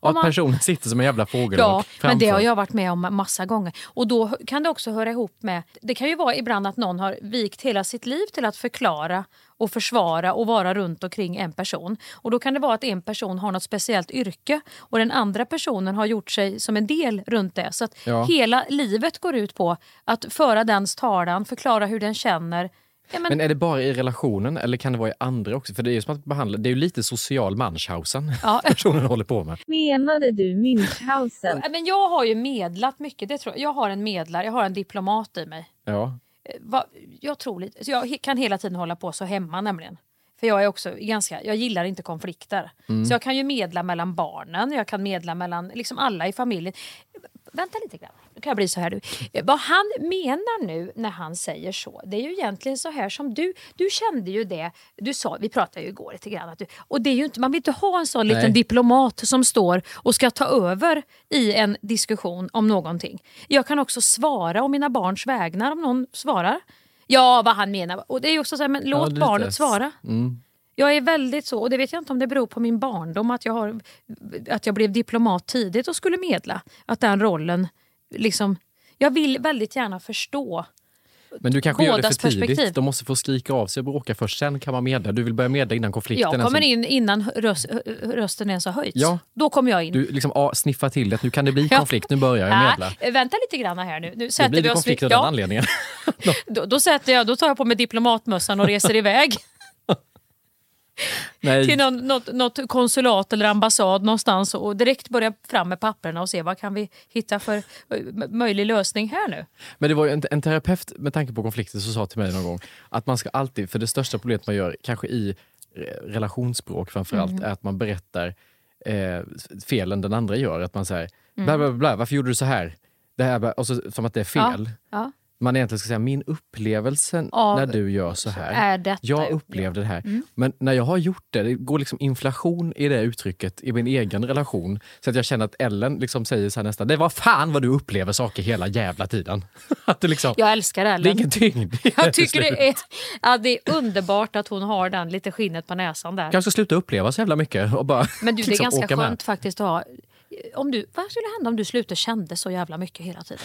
S6: Och
S5: om
S6: att
S5: man-
S6: personen sitter som en jävla fågel
S5: Ja, men det har jag varit med om massa gånger. Och då kan det också höra ihop med... Det kan ju vara ibland att någon har vikt hela sitt liv till att förklara och försvara och vara runt omkring en person. Och då kan det vara att en person har något speciellt yrke och den andra personen har gjort sig som en del runt det. Så att
S6: Ja.
S5: hela livet går ut på att föra dens talan, förklara hur den känner. Ja, men,
S6: Men är det bara i relationen eller kan det vara i andra också? För det är ju som att behandla, det är ju lite social Munchhausen
S5: Ja. [laughs]
S6: personen håller på med.
S11: Menade du Münchhausen?
S5: Ja, men jag har ju medlat mycket. Det tror jag. jag har en medlare, jag har en diplomat i mig.
S6: Ja.
S5: Va, jag tror lite, så jag kan hela tiden hålla på så hemma nämligen. För jag är också ganska, jag gillar inte konflikter.
S6: Mm.
S5: Så jag kan ju medla mellan barnen, jag kan medla mellan liksom alla i familjen. Vänta lite grann, nu kan jag bli så här nu. Vad han menar nu när han säger så, det är ju egentligen så här som du, du kände ju det, du sa, vi pratade ju igår lite grann, att du, och det är ju inte, man vill inte ha en sån liten
S6: Nej.
S5: diplomat som står och ska ta över i en diskussion om någonting. Jag kan också svara om mina barns vägnar om någon svarar. Ja, vad han menar. Och det är ju också så här, men låt
S6: lite.
S5: barnet svara.
S6: Mm.
S5: Jag är väldigt så, och det vet jag inte om det beror på min barndom, att jag, har, att jag blev diplomat tidigt och skulle medla. Att den rollen, liksom, jag vill väldigt gärna förstå.
S6: Men du kanske gör det för tidigt.
S5: perspektiv.
S6: De måste få skrika av sig och bråka först. Sen kan man medla. Du vill börja medla innan konflikten
S5: Jag kommer in innan röst, rösten ens har höjts.
S6: Ja.
S5: Då kommer jag in.
S6: Du liksom ah, sniffar till det. Nu kan det bli konflikt. Nu börjar jag medla.
S5: Nej, vänta lite grann här nu. nu
S6: Då
S5: sätter
S6: blir
S5: vi
S6: det
S5: oss
S6: konflikt
S5: vid-
S6: av den
S5: ja,
S6: anledningen. [laughs]
S5: då, då, sätter jag, då tar jag på mig diplomatmössan och reser [laughs] iväg.
S6: Nej.
S5: till någon, något, något konsulat eller ambassad någonstans och direkt börja fram med papperna och se vad kan vi hitta för eh, möjlig lösning här nu.
S6: Men det var en, en terapeut med tanke på konflikter som sa till mig någon gång att man ska alltid, för det största problemet man gör, kanske i relationsspråk framförallt,
S5: Mm.
S6: är att man berättar eh, felen den andra gör. Att man säger,
S5: Mm.
S6: bla, bla, bla, varför gjorde du så här? Det här och så, som att det är fel.
S5: Ja.
S6: Man egentligen ska säga, min upplevelse
S5: Av-
S6: när du gör så här.
S5: är detta
S6: jag
S5: jag
S6: upplevde det här.
S5: Mm.
S6: Men när jag har gjort det, det går liksom inflation i det uttrycket i min egen relation. Så att jag känner att Ellen liksom säger så här nästan, det var fan vad du upplever saker hela jävla tiden. [laughs] att det, liksom,
S5: Jag älskar
S6: det är
S5: Ellen.
S6: ingen tyngd [laughs]
S5: Jag tycker det är, ja, det är underbart att hon har den lite skinnet på näsan där.
S6: kanske ska sluta uppleva så jävla mycket och bara
S5: Men du, det är
S6: liksom
S5: ganska
S6: åka med.
S5: skönt faktiskt att ha... Om du, vad skulle hända om du slutade kände så jävla mycket hela tiden?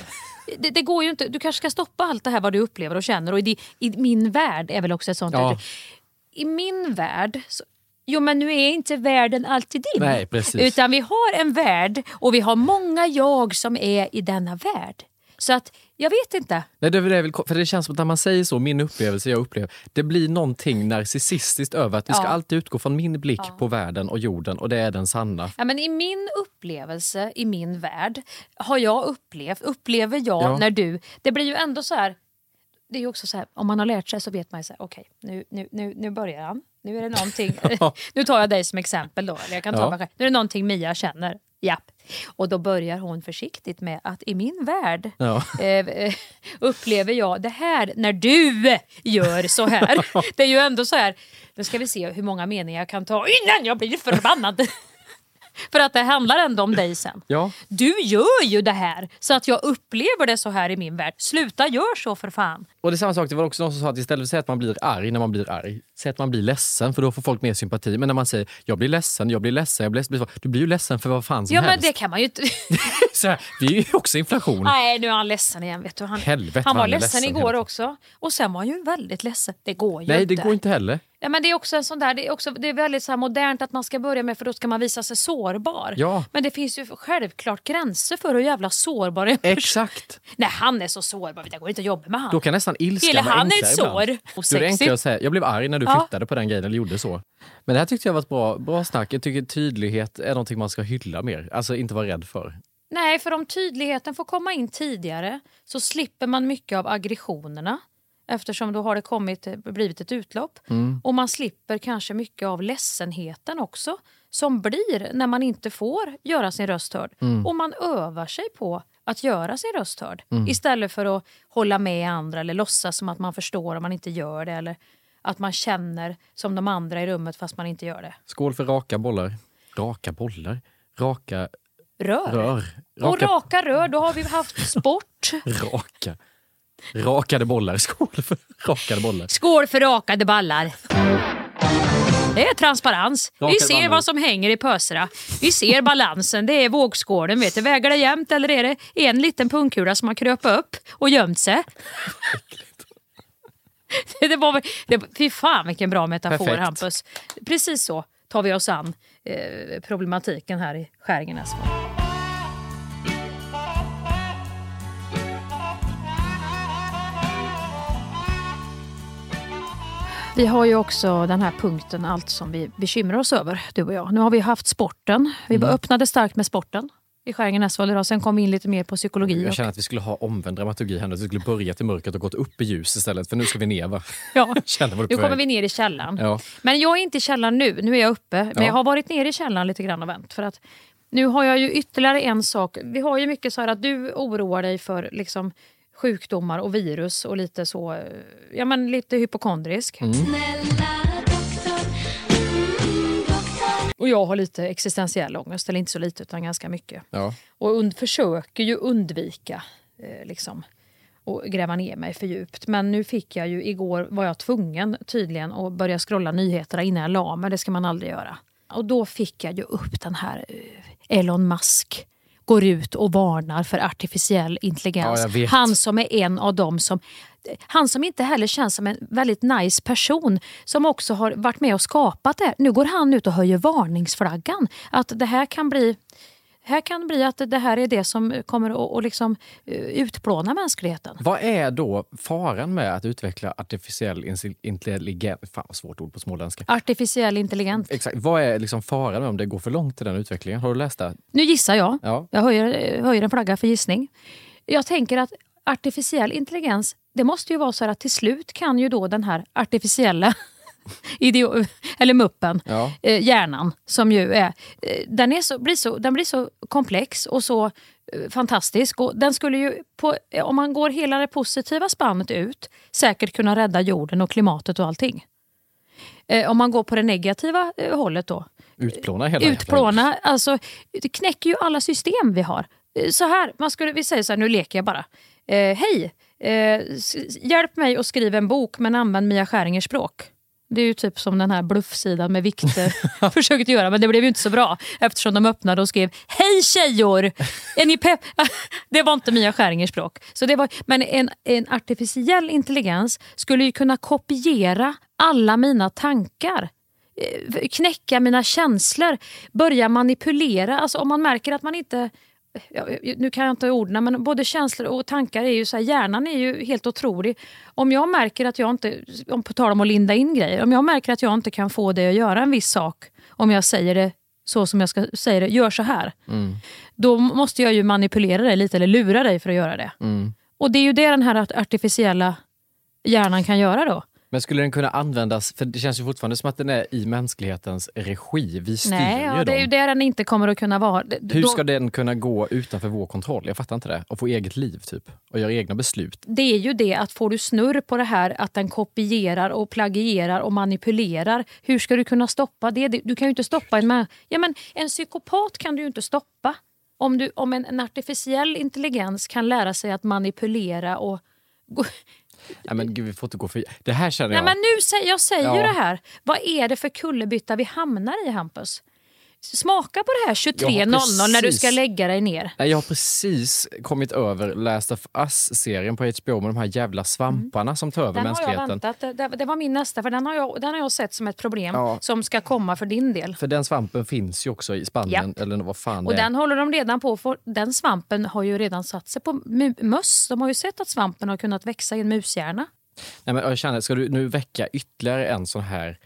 S5: Det, det går ju inte. Du kanske ska stoppa allt det här vad du upplever och känner. Och i, di- i min värld är väl också ett sånt
S6: Ja.
S5: I min värld... Så, jo men nu är inte världen alltid din.
S6: Nej, precis.
S5: Utan vi har en värld och vi har många jag som är i denna värld. Så att, jag vet inte.
S6: Nej, det är väl för det känns som att när man säger så, min upplevelse, jag upplever, det blir någonting narcissistiskt över att vi ska
S5: Ja.
S6: alltid utgå från min blick på världen och jorden och det är den sanna.
S5: Ja, men I min upplevelse, i min värld, har jag upplevt, upplever jag
S6: Ja.
S5: när du... Det blir ju ändå så här... Det är ju också så här, om man har lärt sig så vet man ju så här, okej, nu, nu, nu, nu börjar han. Nu är det någonting... [laughs] [laughs] nu tar jag dig som exempel då, eller jag kan ta
S6: Ja.
S5: mig själv. Nu är det någonting Mia känner. Japp. Och då börjar hon försiktigt med att i min värld
S6: Ja. [laughs]
S5: eh, eh, upplever jag det här när du gör så här. Det är ju ändå så här, nu ska vi se hur många meningar jag kan ta innan jag blir förbannad. För att det handlar ändå om dig sen.
S6: Ja.
S5: Du gör ju det här så att jag upplever det så här i min värld. Sluta gör så för fan.
S6: Och det är samma sak, det var också någon som sa att istället för att säga att man blir arg när man blir arg, säg att man blir ledsen för då får folk mer sympati. Men när man säger jag blir ledsen, jag blir ledsen, jag blir ledsen, du blir ju ledsen för vad fan som
S5: Ja men
S6: helst.
S5: det kan man ju inte... [laughs]
S6: Så här, vi är ju också inflation.
S5: Nej nu är han ledsen igen. Vet du. Han,
S6: Helvete,
S5: han var
S6: han
S5: ledsen,
S6: ledsen
S5: igår också. Och sen var han ju väldigt ledsen. Det går ju
S6: Nej,
S5: inte.
S6: det går inte heller.
S5: Ja, men det är också en sån där, det är, också, det är väldigt så modernt att man ska börja med för då ska man visa sig sårbar.
S6: Ja.
S5: Men det finns ju självklart gränser för hur jävla sårbar en
S6: Exakt.
S5: Nej han är så sårbar, det går inte att jobba med han.
S6: Då kan nästan ilskan vara
S5: han är ett sår.
S6: Då är det enklare att säga, jag blev arg när du
S5: Ja.
S6: flyttade på den grejen eller gjorde så. Men det här tyckte jag var ett bra, bra snack. Jag tycker tydlighet är någonting man ska hylla mer. Alltså inte vara rädd för.
S5: Nej, för om tydligheten får komma in tidigare så slipper man mycket av aggressionerna eftersom då har det kommit, blivit ett utlopp.
S6: Mm.
S5: Och man slipper kanske mycket av ledsenheten också som blir när man inte får göra sin röst hörd.
S6: Mm.
S5: Och man övar sig på att göra sin röst hörd
S6: Mm.
S5: istället för att hålla med andra eller låtsas som att man förstår om man inte gör det eller att man känner som de andra i rummet fast man inte gör det.
S6: Skål för raka bollar. Raka bollar? Raka
S5: Rör.
S6: rör.
S5: Och raka rör, då har vi haft sport. [laughs]
S6: Raka. Rakade bollar. [laughs] Skål för rakade bollar.
S5: Skål för rakade ballar. Det är transparens. Vi
S6: Rakade
S5: ser
S6: ballar.
S5: vad som hänger i pösarna. Vi ser balansen. Det är vågskålen. Vet du. Väger det jämnt eller är det en liten pungkula som har kröpat upp och gömt sig? [laughs] det var, det, fy fan vilken bra metafor
S6: Perfekt.
S5: Hampus. Precis så tar vi oss an eh, problematiken här i Skäringenäs. Vi har ju också den här punkten, allt som vi bekymrar oss över, du och jag. Nu har vi haft sporten. Vi
S6: Mm.
S5: öppnade starkt med sporten i Skäringen Näsvold idag. Sen kom vi in lite mer på psykologi.
S6: Jag känner att vi skulle ha omvänd dramaturgi här nu. Vi skulle börjat i mörkret och gått upp i ljus istället. För nu ska vi ner va?
S5: Ja. [laughs] Nu kommer vi ner i källaren.
S6: Ja.
S5: Men jag är inte i källaren nu. Nu är jag uppe. Men
S6: Ja.
S5: jag har varit nere i källaren lite grann och vänt. För att nu har jag ju ytterligare en sak. Vi har ju mycket så här att du oroar dig för liksom sjukdomar och virus och lite så, ja men lite hypokondrisk.
S6: Mm.
S5: Och jag har lite existentiell ångest, eller inte så lite utan ganska mycket.
S6: Ja.
S5: Och und- försöker ju undvika eh, liksom, och gräva ner mig för djupt. Men nu fick jag ju, igår var jag tvungen tydligen att börja scrolla nyheterna innan jag la mig. Det ska man aldrig göra. Och då fick jag ju upp den här eh, Elon Musk går ut och varnar för artificiell intelligens.
S6: Ja.
S5: Han som är en av dem som han som inte heller känns som en väldigt nice person som också har varit med och skapat det. Nu går han ut och höjer varningsflaggan. Att det här kan bli här kan bli att det här är det som kommer att liksom eh, utplåna mänskligheten.
S6: Vad är då faran med att utveckla artificiell intelligens? Fan vad svårt ord på småländska.
S5: Artificiell intelligens.
S6: Exakt. Vad är liksom faran med om det går för långt i den utvecklingen? Har du läst det?
S5: Nu gissar jag.
S6: Ja.
S5: Jag höjer, höjer en flagga för gissning. Jag tänker att artificiell intelligens, det måste ju vara så här att till slut kan ju då den här artificiella idio, eller muppen,
S6: Ja.
S5: eh, hjärnan, som ju är, eh, den, är så, blir så, den blir så komplex och så eh, fantastisk. Och den skulle ju, på, eh, om man går hela det positiva spannet ut, säkert kunna rädda jorden och klimatet och allting. Eh, om man går på det negativa eh, hållet då,
S6: Utplåna hela
S5: utplåna, alltså det knäcker ju alla system vi har. Så här, man skulle, vi säger så här, nu leker jag bara. Hej, eh, hjälp mig att skriva en bok men använd Mia Skäringers språk. Det är ju typ som den här bluffsidan med Viktor [laughs] [laughs] försökte göra, men det blev ju inte så bra eftersom de öppnade och skrev Hej tjejor! Är ni pepp? [laughs] det var inte Mia Skäringers språk. Så det var, men en, en artificiell intelligens skulle ju kunna kopiera alla mina tankar eh, knäcka mina känslor, börja manipulera. Alltså om man märker att man inte... Nu kan jag inte orden, men både känslor och tankar är ju så här, hjärnan är ju helt otrolig. Om jag märker att jag inte, om på tal om att linda in grejer, om jag märker att jag inte kan få dig att göra en viss sak, om jag säger det så som jag ska säga det, gör så här.
S6: Mm.
S5: Då måste jag ju manipulera dig lite eller lura dig för att göra det.
S6: Mm.
S5: Och det är ju det den här art- artificiella hjärnan kan göra då.
S6: Men skulle den kunna användas, för det känns ju fortfarande som att den är i mänsklighetens regi. Vi styr
S5: Nej,
S6: ju
S5: ja,
S6: dem.
S5: det är ju det den inte kommer att kunna vara. Det-
S6: Hur
S5: då-
S6: ska den kunna gå utanför vår kontroll? Jag fattar inte det. Och få eget liv typ. Och göra egna beslut.
S5: det är ju det att får du snurr på det här att den kopierar och plagierar och manipulerar. Hur ska du kunna stoppa det? Du kan ju inte stoppa en människa. Ja, men en psykopat kan du ju inte stoppa. Om, du, om en, en artificiell intelligens kan lära sig att manipulera och... gå-
S6: Nej men gud, vi får inte gå för... Det här känner
S5: Nej,
S6: jag...
S5: men nu säger jag säger ju
S6: Ja.
S5: det här. Vad är det för kullerbytta vi hamnar i Hampus? Smaka på det här
S6: Jag har
S5: 23.00 när du ska lägga dig ner.
S6: Nej, jag har precis kommit över Last of Us-serien på HBO med de här jävla svamparna som tar över
S5: Den har jag
S6: mänskligheten.
S5: väntat. Det, var min nästa, för den har jag, den har jag sett som ett problem
S6: Ja.
S5: som ska komma för din del.
S6: För den svampen finns ju också i Spanien, eller vad fan
S5: Och den håller de redan på för den svampen har ju redan satt sig på möss. De har ju sett att svampen har kunnat växa i en mushjärna.
S6: Nej, men jag känner, ska du nu väcka ytterligare en sån här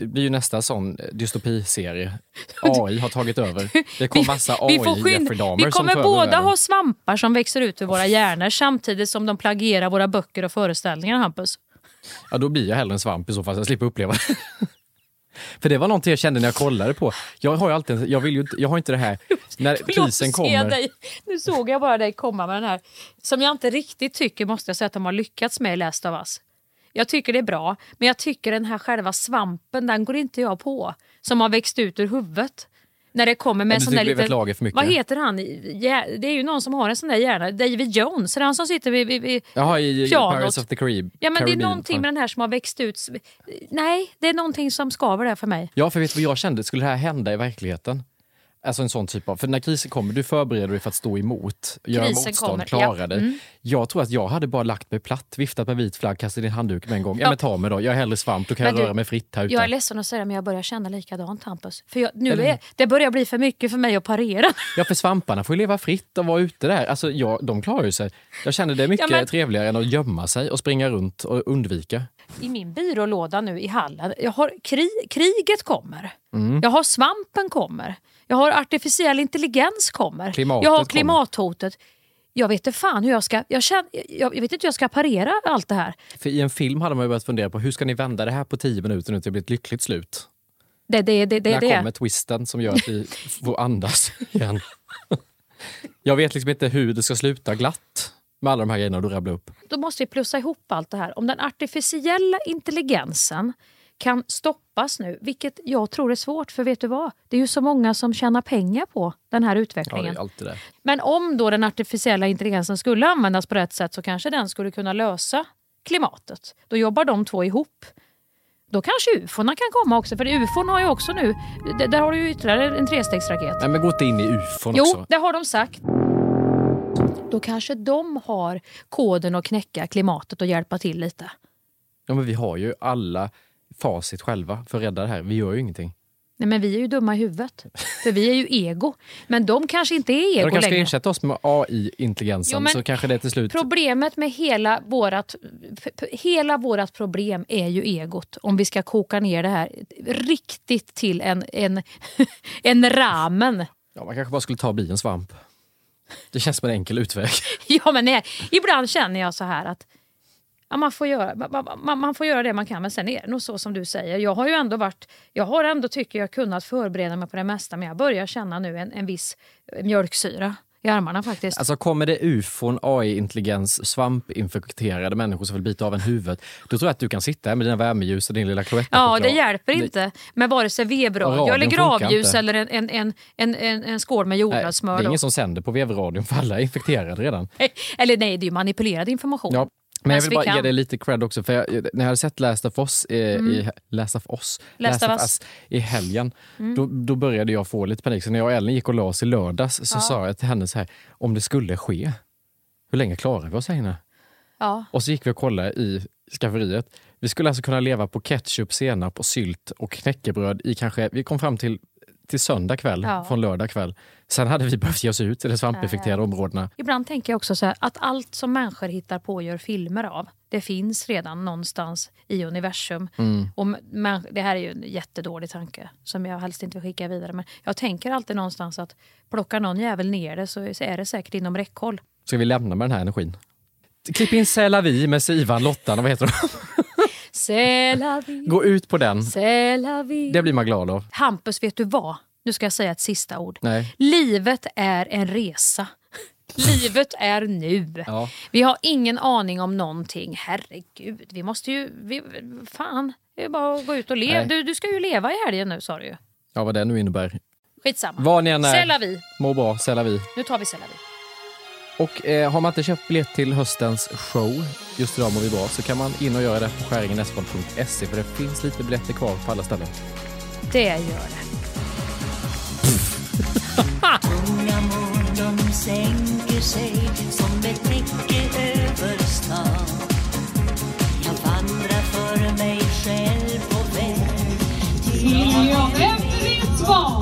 S6: det blir ju nästa sån eh, dystopiserie. [laughs] AI har tagit över. [laughs] Det kom massa
S5: vi, får
S6: AI Jeffrey Dahmer
S5: vi kommer båda ha svampar som växer ut ur våra hjärnor samtidigt som de plagierar våra böcker och föreställningar, Hampus.
S6: Ja, då blir jag hellre en svamp i så fall, så jag slipper uppleva det. [laughs] För det var någonting jag kände när jag kollade på. Jag har ju alltid, jag vill ju inte, jag har inte det här när krisen
S5: se
S6: kommer.
S5: Dig. Nu såg jag bara dig komma med den här, som jag inte riktigt tycker måste jag säga att de har lyckats med i Last of Us. Jag tycker det är bra, men jag tycker den här själva svampen, den går inte jag på. Som har växt ut ur huvudet. När det kommer med
S6: Ja, du
S5: sån där liten... Vad heter han? Ja, det är ju någon som har en sån där hjärna. David Jones, är det han som sitter vid, vid, vid
S6: Jaha, i
S5: pianot?
S6: Pirates of the Carib-
S5: Ja, men det är
S6: Caribbean.
S5: någonting med den här som har växt ut. Nej, det är någonting som skaver där för mig.
S6: Ja, för vet du vad jag kände? Skulle det här hända i verkligheten? Alltså en sån typ av... För när krisen kommer, du förbereder dig för att stå emot, göra motstånd,
S5: kommer,
S6: klara
S5: ja.
S6: dig.
S5: Mm.
S6: Jag tror att jag hade bara lagt mig platt, viftat med vit flagg, kastat in handduken med en gång. Ja,
S5: Ja.
S6: men ta mig då, jag är hellre svamp, då kan
S5: Men
S6: jag
S5: du,
S6: röra mig fritt här ute.
S5: Jag är ledsen att säga det, men jag börjar känna likadant Hampus. För jag, nu
S6: Eller-
S5: är, det börjar bli för mycket för mig att parera. [laughs]
S6: Ja, för svamparna får ju leva fritt och vara ute där. Alltså, jag, de klarar ju sig. Jag känner det är mycket
S5: Ja, men-
S6: trevligare än att gömma sig och springa runt och undvika.
S5: I min byrålåda nu i hallen, jag har kri, kriget kommer.
S6: Mm.
S5: Jag har svampen kommer. Jag har artificiell intelligens kommer.
S6: Klimatet
S5: jag har
S6: kommer.
S5: klimathotet. Jag vet inte fan hur jag ska... Jag, känner, jag, vet inte hur jag ska parera allt det här.
S6: För i en film hade man ju börjat fundera på hur ska ni vända det här på tio minuter nu till att bli ett lyckligt slut?
S5: Det, det, det, det,
S6: När
S5: det.
S6: kommer twisten som gör att vi [laughs] får andas igen? [laughs] Jag vet liksom inte hur det ska sluta glatt med alla de här grejerna du rabblar upp.
S5: Då måste vi plussa ihop allt det här. Om den artificiella intelligensen kan stoppas nu, vilket jag tror är svårt, för vet du vad? Det är ju så många som tjänar pengar på den här
S6: Ja,
S5: utvecklingen.
S6: det.
S5: Men om då den artificiella intelligensen skulle användas på rätt sätt så kanske den skulle kunna lösa klimatet. Då jobbar de två ihop. Då kanske ufona kan komma också, för ufon har ju också nu, där har du ju ytterligare en trestegsraket.
S6: Nej, men gå inte in i ufon
S5: Jo,
S6: också.
S5: det har de sagt. Då kanske de har koden att knäcka klimatet och hjälpa till lite.
S6: Ja, men vi har ju alla facit själva för att rädda det här. Vi gör ju ingenting.
S5: Nej, men vi är ju dumma i huvudet. För vi är ju ego. Men de kanske inte är ego
S6: de kanske ska
S5: längre.
S6: ersätta oss med AI-intelligensen så kanske det till slut...
S5: Problemet med hela vårat, hela vårat problem är ju egot. Om vi ska koka ner det här riktigt till en, en, [laughs] en ramen.
S6: Ja, man kanske bara skulle ta och bli en svamp. Det känns som en enkel utväg. [laughs]
S5: Ja, men nej, ibland känner jag så här att Ja, man, får göra, man, man, får göra det man kan, men sen är det nog så som du säger. Jag har ju ändå varit, jag har ändå tycker jag kunnat förbereda mig på det mesta, men jag börjar känna nu en, en viss mjölksyra i armarna faktiskt.
S6: Alltså kommer det ufon, AI-intelligens, svampinfekterade människor som vill bita av en huvudet, då tror jag att du kan sitta här med dina värmeljus och din lilla
S5: Ja,
S6: Cloetta-choklad.
S5: det hjälper inte med vare sig vebradio
S6: radion
S5: eller gravljus eller en, en, en, en, en, en skål med jordnötssmör.
S6: det är ingen som sänder på vevradion för alla är infekterade redan. [laughs]
S5: Eller nej, det är ju manipulerad information.
S6: Ja. Men jag
S5: Bäst
S6: vill
S5: vi
S6: bara ge dig lite cred också, för jag, när jag hade sett Last of Us, eh,
S5: Mm.
S6: i, Last of Us,
S5: Last of Us.
S6: i helgen,
S5: Mm.
S6: då, då började jag få lite panik. Så när jag och Ellen gick och la oss i lördags så
S5: Ja.
S6: sa jag till henne så här, om det skulle ske, hur länge klarar vi oss här inne?
S5: Ja.
S6: Och så gick vi och kollade i skafferiet. Vi skulle alltså kunna leva på ketchup, senap och sylt och knäckebröd i kanske, vi kom fram till, till söndag kväll
S5: Ja.
S6: från lördag kväll. Sen hade vi behövt ge oss ut till de svampinfekterade områdena.
S5: Ibland tänker jag också så här, att allt som människor hittar på och gör filmer av, det finns redan någonstans i universum.
S6: Mm.
S5: Och män- det här är ju en jättedålig tanke som jag helst inte vill skicka vidare. Men jag tänker alltid någonstans att plockar någon jävel ner det så är det säkert inom räckhåll.
S6: Ska vi lämna med den här energin? Klipp in C'est la vie med Sivan, Lottan och vad heter de? Gå ut på den. Det blir man glad av.
S5: Hampus, vet du vad? Nu ska jag säga ett sista ord.
S6: Nej.
S5: Livet är en resa. [laughs] Livet är nu.
S6: Ja.
S5: Vi har ingen aning om någonting. Herregud, vi måste ju... Vi, fan, det är bara att gå ut och leva. Du, du ska ju leva i helgen nu sa du ju.
S6: ja, vad det nu innebär.
S5: Skitsamma.
S6: Vad ni än är.
S5: Vie.
S6: Må bra, C'est la vie.
S5: Nu tar vi C'est la vie.
S6: Och eh, har man inte köpt biljett till höstens show, just idag mår vi bra, så kan man in och göra det på skäringenesboll.se för det finns lite biljetter kvar på alla ställen.
S5: Det gör det.
S12: Sänker sig som ett täcke över stan Jag vandrar för mig själv på väg till
S13: jag vem vet vad?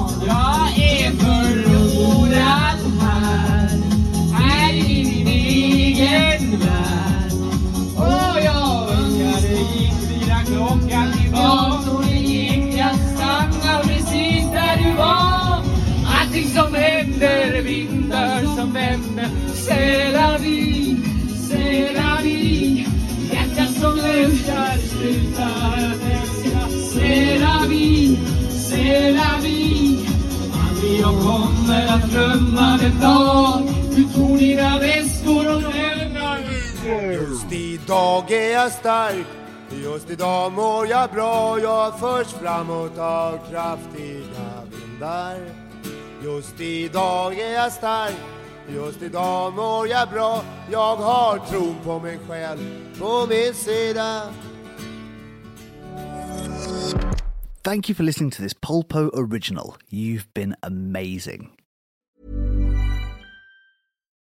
S13: Glömma den dag. Du tog dina väskor och lämnade
S4: Just idag är jag stark. Just idag mår jag bra. Jag förs framåt av kraftiga vindar. Just idag är jag stark. Just idag mår jag bra. Jag har tron på mig själv på min sida.
S3: Thank you for listening to this Polpo original. You've been amazing.